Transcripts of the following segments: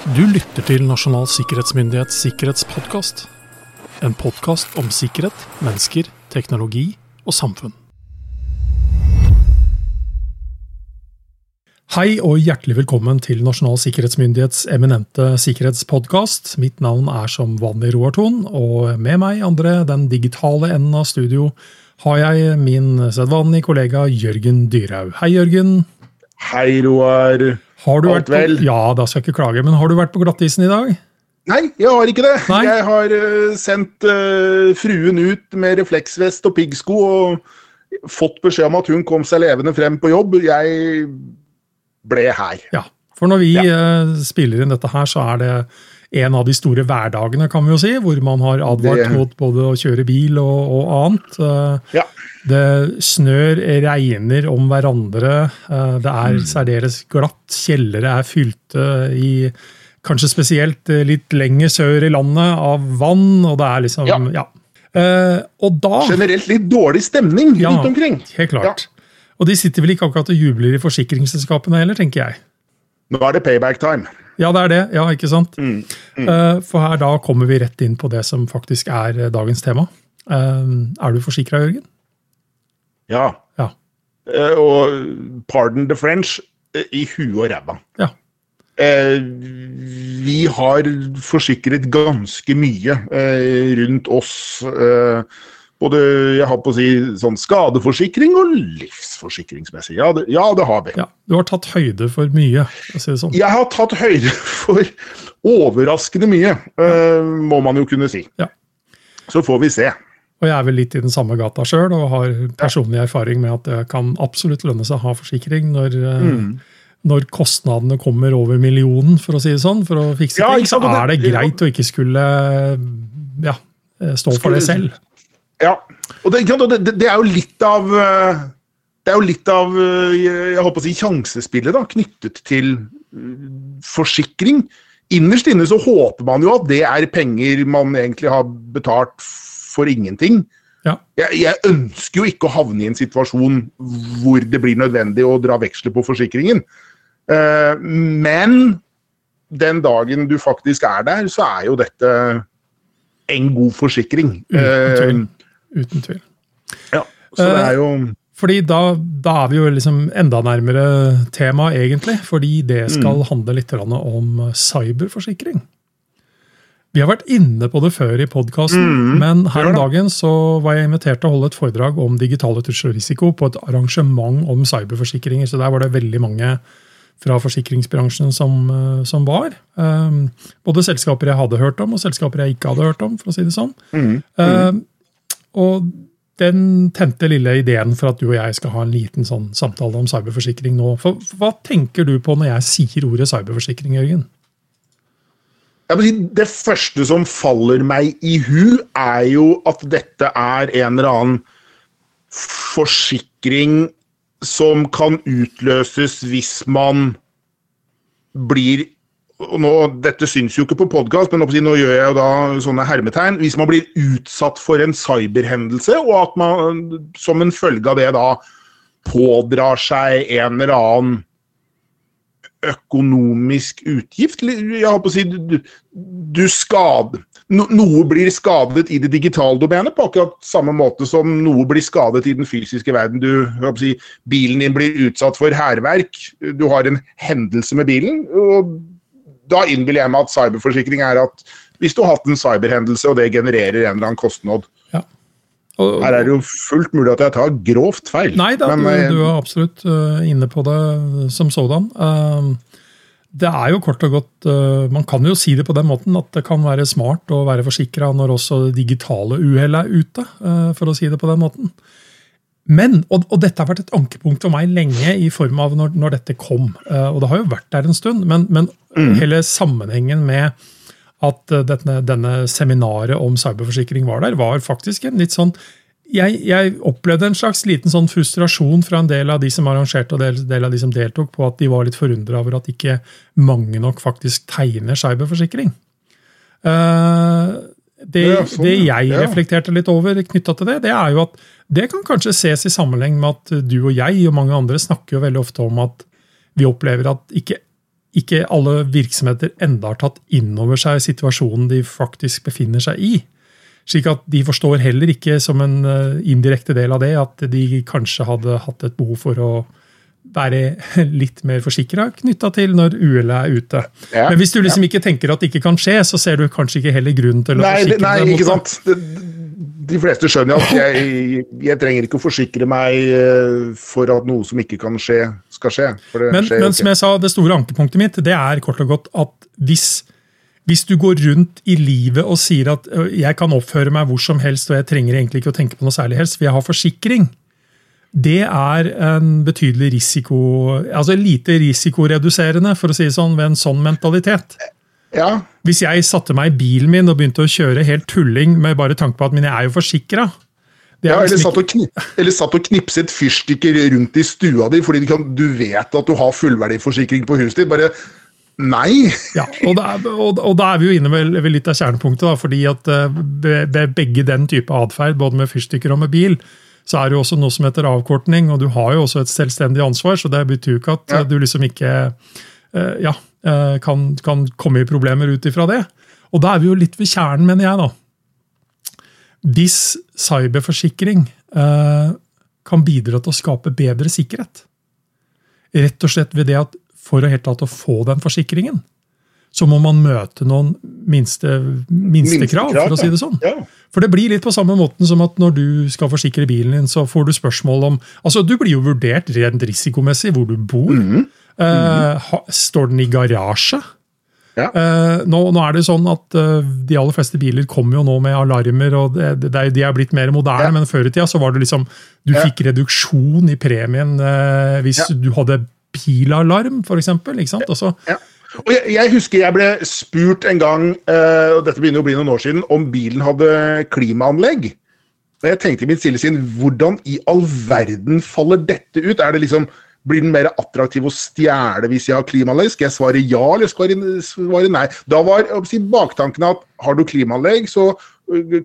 Du lytter til Nasjonal sikkerhetsmyndighets sikkerhetspodkast. En podkast om sikkerhet, mennesker, teknologi og samfunn. Hei og hjertelig velkommen til Nasjonal sikkerhetsmyndighets eminente sikkerhetspodkast. Mitt navn er som vanlig Roar Thon, og med meg andre, den digitale enden av studio, har jeg min sedvanlige kollega Jørgen Dyrhaug. Hei, Jørgen. Hei, Roar. Har du Alt vært på, vel? Ja, da skal jeg ikke klage, men har du vært på glattisen i dag? Nei, jeg har ikke det. Nei. Jeg har uh, sendt uh, fruen ut med refleksvest og piggsko og fått beskjed om at hun kom seg levende frem på jobb. Jeg ble her. Ja, for når vi eh, spiller inn dette her, så er det en av de store hverdagene, kan vi jo si, hvor man har advart Det- mot både å kjøre bil og, og annet. Eh, Ja. Det snør, regner om hverandre. eh, Det er Mm. særdeles glatt. Kjellere er fylte i kanskje spesielt eh, litt lenger sør i landet av vann, og det er liksom Ja. Ja. Og da Generelt litt dårlig stemning Ja. rundt omkring. Helt klart. Og de sitter vel ikke akkurat og jubler i forsikringsselskapene heller, tenker jeg. Nå er det payback time. Ja, det er det. Ja, ikke sant? Mm, mm. For her da kommer vi rett inn på det som faktisk er eh, dagens tema. Eh, Er du forsikra, Jørgen? Ja. Ja. Eh, og pardon the French, eh, i huet og ræva. Ja. Eh, vi har forsikret ganske mye eh, rundt oss. Både jeg har på å si, sånn skadeforsikring og livsforsikringsmessig. Ja, det, ja, det har vi. ja. Du har tatt høyde for mye, å si sånn. Jeg har tatt høyde for overraskende mye, eh, må man jo kunne si. Ja. Så får vi se. Og jeg er vel litt i den samme gata sjøl og har personlig erfaring med at det kan absolutt lønne seg å ha forsikring når, eh, Mm. når kostnadene kommer over millionen, for å si det sånn, for å fikse Ja, ting. Så er det det- greit å ikke skulle ja, stå for det selv. Ja, og det, det, det er jo litt av eh, Det er jo litt av eh, jeg håper å si sjansespillet da, knyttet til eh, forsikring. Innerst inne så håper man jo at det er penger man egentlig har betalt for ingenting. Ja. Jeg, jeg ønsker jo ikke å havne i en situasjon hvor det blir nødvendig å dra veksler på forsikringen. Uh, men den dagen du faktisk er der, så er jo dette en god forsikring. Mm, Uten tvil. ja, så det er jo Fordi da, da er vi jo liksom enda nærmere tema, egentlig. Fordi det Mm. skal handle litt om cyberforsikring. Vi har vært inne på det før i podkasten, Mm, men her om dagen så var jeg invitert til å holde et foredrag om digitale trusselrisiko på et arrangement om cyberforsikringer. Så der var det veldig mange fra forsikringsbransjen som, eh, som var. Um, både selskaper jeg hadde hørt om, og selskaper jeg ikke hadde hørt om, for å si det sånn. mm, Eh, og den tente lille ideen for at du og jeg skal ha en liten sånn samtale om cyberforsikring nå. For, for hva tenker du på når jeg sier ordet cyberforsikring, Jørgen? Det første som faller meg i hu, er jo at dette er en eller annen forsikring som kan utløses hvis man blir og nå, Dette syns jo ikke på podkast, men nå gjør jeg jo da sånne hermetegn. Hvis man blir utsatt for en cyberhendelse, og at man som en følge av det da pådrar seg en eller annen økonomisk utgift. Jeg holdt på å si du, du skad, no, Noe blir skadet i det digitale domenet på akkurat samme måte som noe blir skadet i den fysiske verden. Du, si, bilen din blir utsatt for hærverk, du har en hendelse med bilen. og Da innbiller jeg meg at cyberforsikring er at hvis du har hatt en cyberhendelse, og det genererer en eller annen kostnad Og, Her er det jo fullt mulig at jeg tar grovt feil. nei da, men, du, eh, er absolutt eh, inne på det som sådan. Eh, det er jo kort og godt eh, Man kan jo si det på den måten at det kan være smart å være forsikra når også digitale uhell er ute, eh, for å si det på den måten. Men, og, og dette har vært et ankepunkt for meg lenge i form av når, når dette kom. Uh, og det har jo vært der en stund, men, men hele sammenhengen med at uh, denne, denne seminaret om cyberforsikring var der, var faktisk en litt sånn jeg, jeg opplevde en slags liten sånn frustrasjon fra en del av de som arrangerte og del, del av de som deltok, på at de var litt forundra over at ikke mange nok faktisk tegner cyberforsikring. Eh, det, Ja, sånn, det jeg Ja. reflekterte litt over knytta til det, det er jo at det kan kanskje ses i sammenheng med at du og jeg og mange andre snakker jo veldig ofte om at vi opplever at ikke ikke alle virksomheter enda har tatt inn over seg situasjonen de faktisk befinner seg i. Slik at de forstår heller ikke som en eh, indirekte del av det at de kanskje hadde hatt et behov for å være litt mer forsikra knytta til når uhellet er ute. Ja, Men hvis du liksom ja. ikke tenker at det ikke kan skje, så ser du kanskje ikke heller grunnen til å nei, forsikre nei, deg. Nei, ikke sant. De fleste skjønner at jeg, jeg, trenger ikke å forsikre meg eh, for at noe som ikke kan skje, skal skje. men, skjer men som jeg sa, det store ankepunktet mitt det er kort og godt at hvis, hvis du går rundt i livet og sier at jeg kan oppføre meg hvor som helst og jeg trenger egentlig ikke å tenke på noe særlig helst, for jeg har forsikring, det er en betydelig risiko Altså lite risikoreduserende, for å si det sånn, ved en sånn mentalitet. Ja. Hvis jeg satte meg i bilen min og begynte å kjøre helt tulling med bare tanke på at men jeg er jo forsikra ja, eller, liksom satt og knip, eller satt og knipset fyrstikker rundt i stua di fordi du, kan, du vet at du har fullverdiforsikring på huset ditt. Bare nei! Ja, og da, og, og da er vi jo inne ved, ved litt av kjernepunktet. Da, fordi at ved, ved begge den type atferd, både med fyrstikker og med bil, så er det jo også noe som heter avkortning, og du har jo også et selvstendig ansvar, så det betyr jo ikke at ja. du liksom ikke uh, ja, uh, kan, kan, komme i problemer ut ifra det. Og da er vi jo litt ved kjernen, mener jeg, da. Hvis cyberforsikring uh, kan bidra til å skape bedre sikkerhet, rett og slett ved det at for å helt tatt å få den forsikringen, så må man møte noen minstekrav, minste for å si det sånn. Ja. For det blir litt på samme måten som at når du skal forsikre bilen din, så får du spørsmål om Altså, du blir jo vurdert rent risikomessig hvor du bor. Mm -hmm. uh, står den i garasje? Ja. Uh, nå, nå, er det sånn at uh, De aller fleste biler kommer jo nå med alarmer, og det, det, de er blitt mer moderne, ja. men før i tida så var det liksom Du ja. fikk reduksjon i premien hvis du hadde bilalarm, f.eks. Og så. Og jeg, jeg, husker jeg ble spurt en gang, uh, og dette begynner å bli noen år siden, om bilen hadde klimaanlegg. Og jeg tenkte i mitt stille sinn, hvordan i all verden faller dette ut? Er det liksom, Blir den mer attraktiv å stjele hvis jeg har klimaanlegg? Skal jeg svare ja, eller skal jeg svare nei? Da var si, baktanken at har du klimaanlegg, så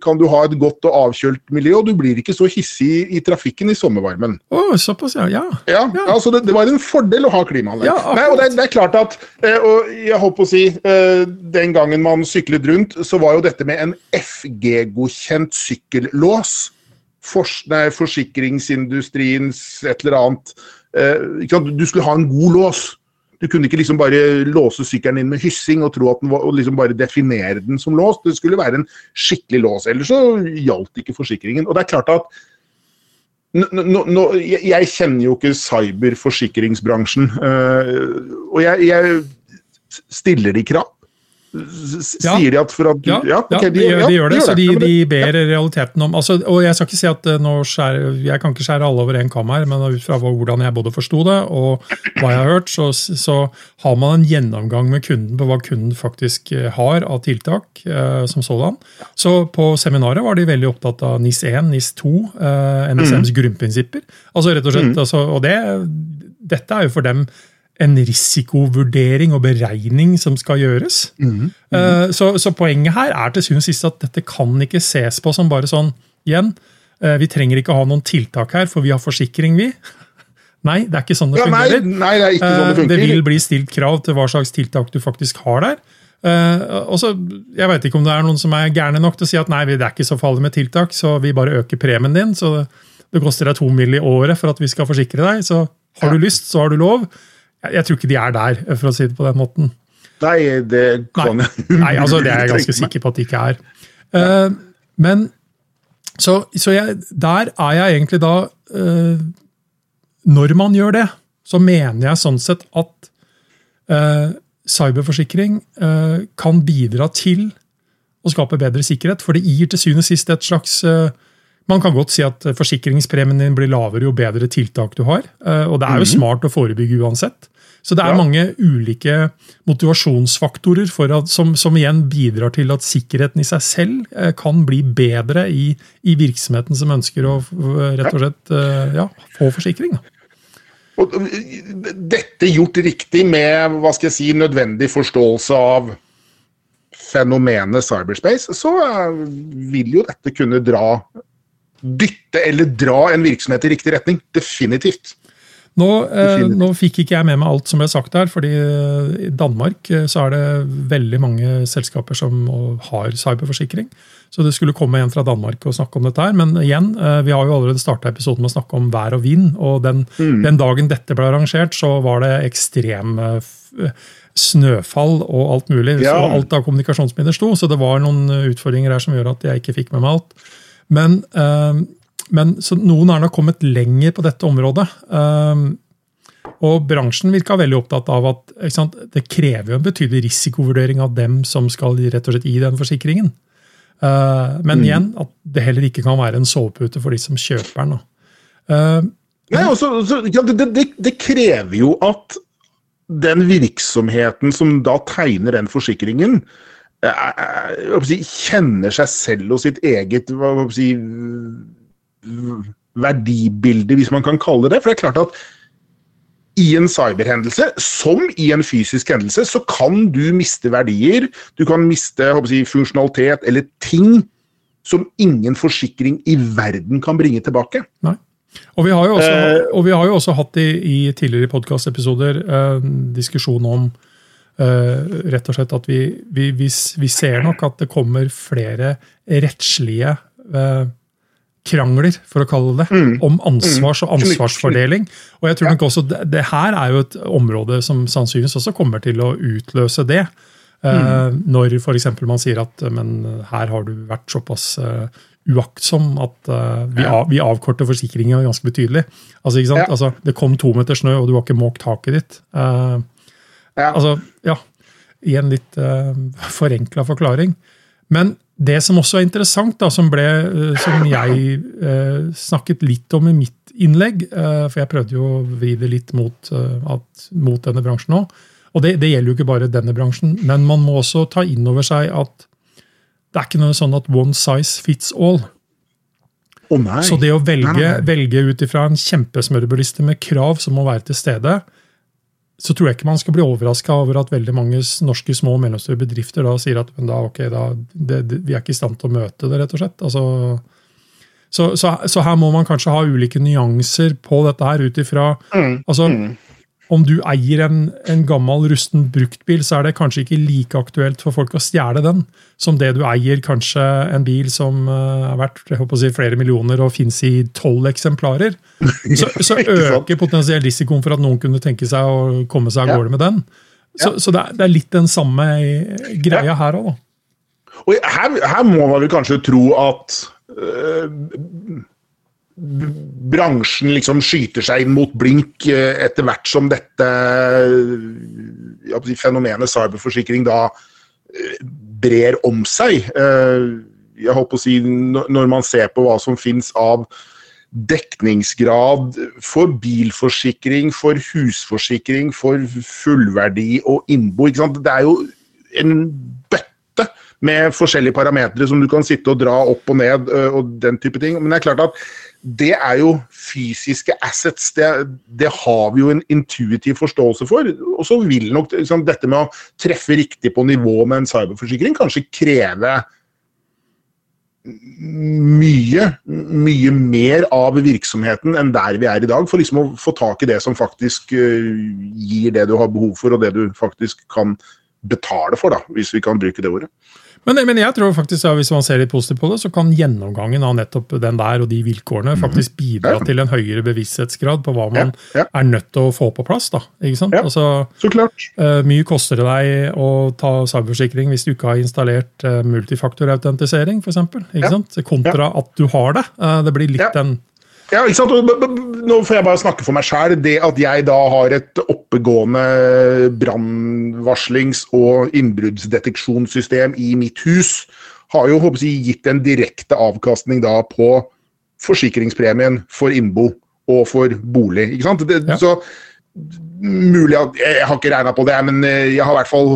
kan du ha et godt og avkjølt miljø, og du blir ikke så hissig i trafikken i sommervarmen. Oh, såpass, ja. ja. ja, ja. Altså det, det, var en fordel å ha klimaanlegg. Ja, Nei, og det, det, er klart at eh, og jeg holdt på å si, eh, Den gangen man syklet rundt, så var jo dette med en FG-godkjent sykkellås Fors, nei, Forsikringsindustriens et eller annet eh, Du skulle ha en god lås. Du kunne ikke liksom bare låse sykkelen inn med hyssing og tro at den var, og liksom bare definere den som låst. Det skulle være en skikkelig lås. Ellers så gjaldt ikke forsikringen. Og det er klart at nå, nå, jeg kjenner jo ikke cyberforsikringsbransjen. Øh, og jeg, jeg stiller de krav. Sier de at for at ja, ja, okay, de, ja, de, gjør det. De så de, de ber realiteten om altså, Og jeg skal ikke si at eh, nå skjære, jeg kan ikke skjære alle over én kam her, men ut fra hvordan jeg både forsto det og hva jeg har hørt, så, så, har man en gjennomgang med kunden på hva kunden faktisk eh, har av tiltak eh, som sådan. Så på seminaret var de veldig opptatt av NIS1, NIS2, eh, NSMs mm. grunnprinsipper. Altså rett og slett, mm. altså, og det, dette er jo for dem en risikovurdering og beregning som skal gjøres. Mm, mm. Så, så, poenget her er til syvende og sist at dette kan ikke ses på som bare sånn igjen. Eh, vi trenger ikke ha noen tiltak her, for vi har forsikring, vi. Nei, det er ikke sånn det ja, fungerer. Nei, nei, det, er ikke sånn det, fungerer. det vil bli stilt krav til hva slags tiltak du faktisk har der. og så, Jeg vet ikke om det er noen som er gærne nok til å si at nei, det er ikke så farlig med tiltak, så vi bare øker premien din. så Det koster deg to mill. i året for at vi skal forsikre deg. Så har du lyst, så har du lov. Jeg tror ikke de er der, for å si det på den måten. Nei, det kan jeg Nei, altså, det er jeg ganske sikker på at de ikke er. Uh, men så, så jeg, der er jeg egentlig da uh, Når man gjør det, så mener jeg sånn sett at uh, cyberforsikring kan bidra til å skape bedre sikkerhet. For det gir til syvende og sist et slags man kan godt si at forsikringspremien din blir lavere jo bedre tiltak du har. Og det er jo mhm. smart å forebygge uansett. Så det er ja. mange ulike motivasjonsfaktorer at, som, som, igjen bidrar til at sikkerheten i seg selv eh, kan bli bedre i, i virksomheten som ønsker å rett og slett eh, ja, få forsikring. Og dette gjort riktig med hva skal jeg si, nødvendig forståelse av fenomenet cyberspace, så eh, vil jo dette kunne dra Dytte eller dra en virksomhet i riktig retning. Definitivt. Nå, eh, nå, fikk ikke jeg med meg alt som ble sagt der, fordi i Danmark så er det veldig mange selskaper som har cyberforsikring. Så det skulle komme en fra Danmark og snakke om dette her. Men igjen, vi har jo allerede starta episoden med å snakke om vær og vind. Og den, mm. den dagen dette ble arrangert, så var det ekstrem snøfall og alt mulig. Ja. Så alt av kommunikasjonsmidler sto, så det var noen utfordringer her som gjør at jeg ikke fikk med meg alt. Men, øh, men noen er nok kommet lenger på dette området. Øh, og bransjen virka veldig opptatt av at sant, det krever en betydelig risikovurdering av dem som skal rett og slett gi den forsikringen. Uh, men mm. igjen, at det heller ikke kan være en sovepute for de som kjøper den. Uh, Nei, også, også, ja, det, det, det, krever jo at den virksomheten som da tegner den forsikringen, eh, si, kjenner seg selv og sitt eget si, verdibilde, hvis man kan kalle det det. For det er klart at i en cyberhendelse, som i en fysisk hendelse, så kan du miste verdier. Du kan miste si, funksjonalitet eller ting som ingen forsikring i verden kan bringe tilbake. Nei. Og vi har jo også, uh, vi har jo også hatt i, i tidligere podkastepisoder eh, diskusjon om eh, rett og slett at vi, vi, vi, vi, ser nok at det kommer flere rettslige krangler, for å kalle det mm. om ansvars- og mm. ansvarsfordeling. Og jeg tror nok også det, det, her er jo et område som sannsynligvis også kommer til å utløse det. Mm. Når f.eks. man sier at men her har du vært såpass uaktsom at uh, vi, av, vi, avkorter forsikringa ganske betydelig. Altså, ikke sant? Ja. Altså, det kom to meter snø, og du har ikke måkt taket ditt. Uh, ja. Altså, ja. I en litt uh, eh, forenkla forklaring. Men det som også er interessant, da, som, ble, uh, som jeg eh, snakket litt om i mitt innlegg, for jeg prøvde jo å vri det litt mot, at, mot denne bransjen òg, og det, det, gjelder jo ikke bare denne bransjen, men man må også ta inn over seg at det er ikke noe sånn at one size fits all. Oh. Så det å velge, velge ut ifra en kjempesmørbrødliste med krav som må være til stede, så tror jeg ikke man skal bli overraska over at veldig mange norske små og mellomstore bedrifter da sier at da, okay, da, det, det, vi er ikke i stand til å møte det, rett og slett. Altså, så, så, så, her må man kanskje ha ulike nyanser på dette her ut ifra mm. altså, mm om du eier en, en, gammel, rusten bruktbil, så er det kanskje ikke like aktuelt for folk å stjele den, som det du eier kanskje en bil som uh, er verdt si, flere millioner og fins i tolv eksemplarer. Så, så øker potensielt risikoen for at noen kunne tenke seg å komme seg av gårde med den. Så, ja. så det, er, det, er, litt den samme greia ja. her òg, da. Og her, her, må man vel kanskje tro at øh, bransjen liksom skyter seg inn mot blink eh, etter hvert som dette ja, fenomenet cyberforsikring da eh, brer om seg. Eh, jeg håper å si Når man ser på hva som finnes av dekningsgrad for bilforsikring, for husforsikring, for fullverdi og innbo. Det er jo en bøtte med forskjellige parametere som du kan sitte og dra opp og ned og den type ting. Men det er klart at det er jo fysiske assets. Det, det, har vi jo en intuitiv forståelse for. Og så vil nok liksom, dette med å treffe riktig på nivå med en cyberforsikring kanskje kreve mye, mye mer av virksomheten enn der vi er i dag, for liksom å få tak i det som faktisk uh, gir det du har behov for, og det du faktisk kan betale for, da, hvis vi kan bruke det ordet. Men, men, jeg tror faktisk, at hvis man ser litt positivt på det, så kan gjennomgangen av nettopp den der og de vilkårene mhm. faktisk bidra ja. til en høyere bevissthetsgrad på hva man ja, ja. er nødt til å få på plass. da, ikke sant? Altså, så klart. Uh, mye koster det deg å ta cyberforsikring hvis du ikke har installert uh, multifaktorautentisering, f.eks. Kontra at du har det. Uh, det blir litt den ja, ikke sant? Nå får jeg bare snakke for meg sjæl. Det at jeg da har et oppegående brannvarslings- og innbruddsdeteksjonssystem i mitt hus, har jo håper jeg, gitt en direkte avkastning da på forsikringspremien for innbo og for bolig. ikke sant? Det, ja. Så mulig at Jeg har ikke regna på det, men eh, jeg har i hvert fall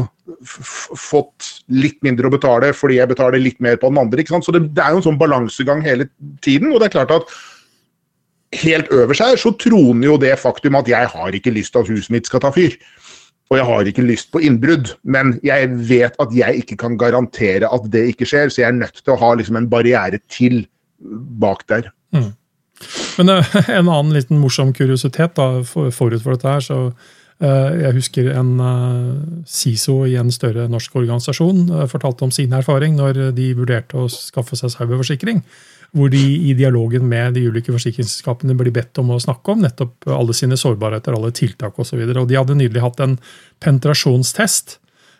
fått litt mindre å betale fordi jeg betaler litt mer på den andre. ikke sant? Så det, det er jo en sånn balansegang hele tiden. og det er klart at helt øverst her så troner jo det faktum at jeg har ikke lyst til at huset mitt skal ta fyr. Og jeg har ikke lyst på innbrudd, men jeg vet at jeg ikke kan garantere at det ikke skjer, så jeg er nødt til å ha liksom en barriere til bak der. Mm. Men uh, en annen liten morsom kuriositet da, forut for dette her, så Jeg husker en uh, SISO i en større norsk organisasjon fortalte om sin erfaring når de vurderte å skaffe seg cyberforsikring. Hvor de i dialogen med de ulike forsikringsselskapene blir bedt om å snakke om nettopp alle sine sårbarheter, alle tiltak osv. Og, og de hadde nylig hatt en penetrasjonstest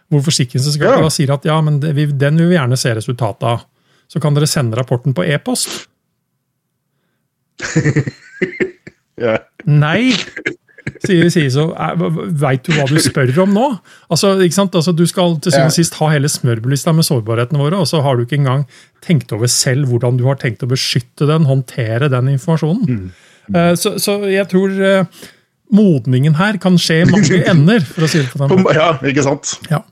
hvor forsikringsselskapet ja. sier at ja, men den vil vi gjerne se resultatet av. Så kan dere sende rapporten på e-post. ja. Nei, sier CISO. Veit du hva du spør om nå? Altså, altså Du skal til syvende og sist ha hele smørbrødlista med sårbarhetene våre, og så har du ikke engang tenkt over selv hvordan du har tenkt å beskytte den, håndtere den informasjonen. Mm. Uh, så, så, jeg tror uh, modningen her kan skje i mange ender, for å si det på den måten. Ja, ikke sant? Ja.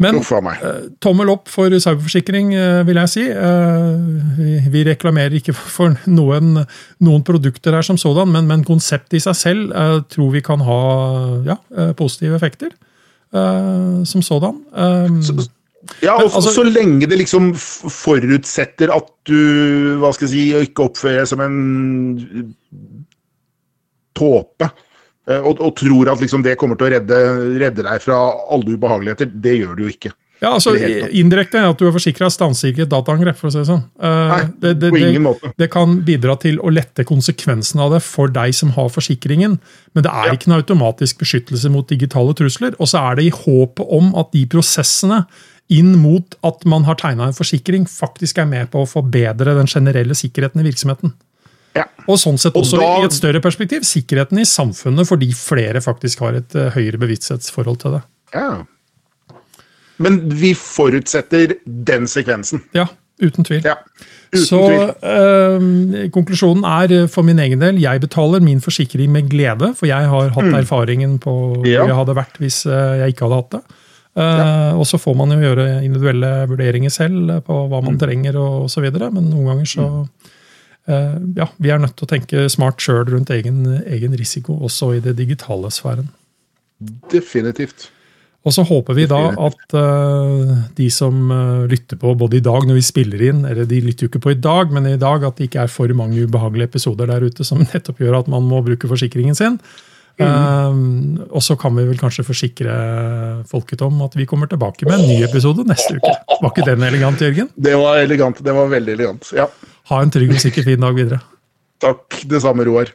Men uh, tommel opp for cyberforsikring, uh, vil jeg si. Uh, vi, reklamerer ikke for noen, noen, produkter her som sådan, men, men konseptet i seg selv tror vi kan ha ja, positive effekter som sådan. Så, ja, og altså, Så lenge det liksom forutsetter at du hva skal jeg si, ikke oppfører deg som en tåpe. Eh, og, og, tror at liksom det kommer til å redde, redde, deg fra alle ubehageligheter. Det gjør det jo ikke. Ja, altså Indirekte at du er forsikra, stanser ikke et dataangrep. for å si det sånn. Uh, Nei, det, det, på ingen måte. Det kan bidra til å lette konsekvensen av det for deg som har forsikringen, men det er ja. ikke noe automatisk beskyttelse mot digitale trusler. Og så er det i håpet om at de prosessene inn mot at man har tegna en forsikring, faktisk er med på å forbedre den generelle sikkerheten i virksomheten. Ja. Og sånn sett også da, i et større perspektiv sikkerheten i samfunnet, fordi flere faktisk har et uh, høyere bevissthetsforhold til det. Ja. Men vi forutsetter den sekvensen. Ja, uten tvil. Ja, uten Så øh, konklusjonen er eh, for min egen del jeg betaler min forsikring med glede, for jeg har hatt mm. erfaringen på hvor jeg hadde vært hvis jeg ikke hadde hatt det. Uh, ja. Og så får man jo gjøre individuelle vurderinger selv på hva man mm. trenger og osv., men noen ganger så mm. Eh, ja, vi er nødt til å tenke smart sjøl rundt egen, egen, risiko, også i det digitale sfæren. Definitivt. Og så håper vi da at uh, de som uh, lytter på både i dag når vi spiller inn, eller de lytter jo ikke på i dag, men i dag at det ikke er for mange ubehagelige episoder der ute som nettopp gjør at man må bruke forsikringen sin. Mm. Uh, og så kan vi vel kanskje forsikre folket om at vi kommer tilbake med en ny episode neste uke. Var ikke den elegant, Jørgen? Det var elegant. Det var veldig elegant, ja. Ha en trygg og sikker fin dag videre. Takk. Det samme, Roar.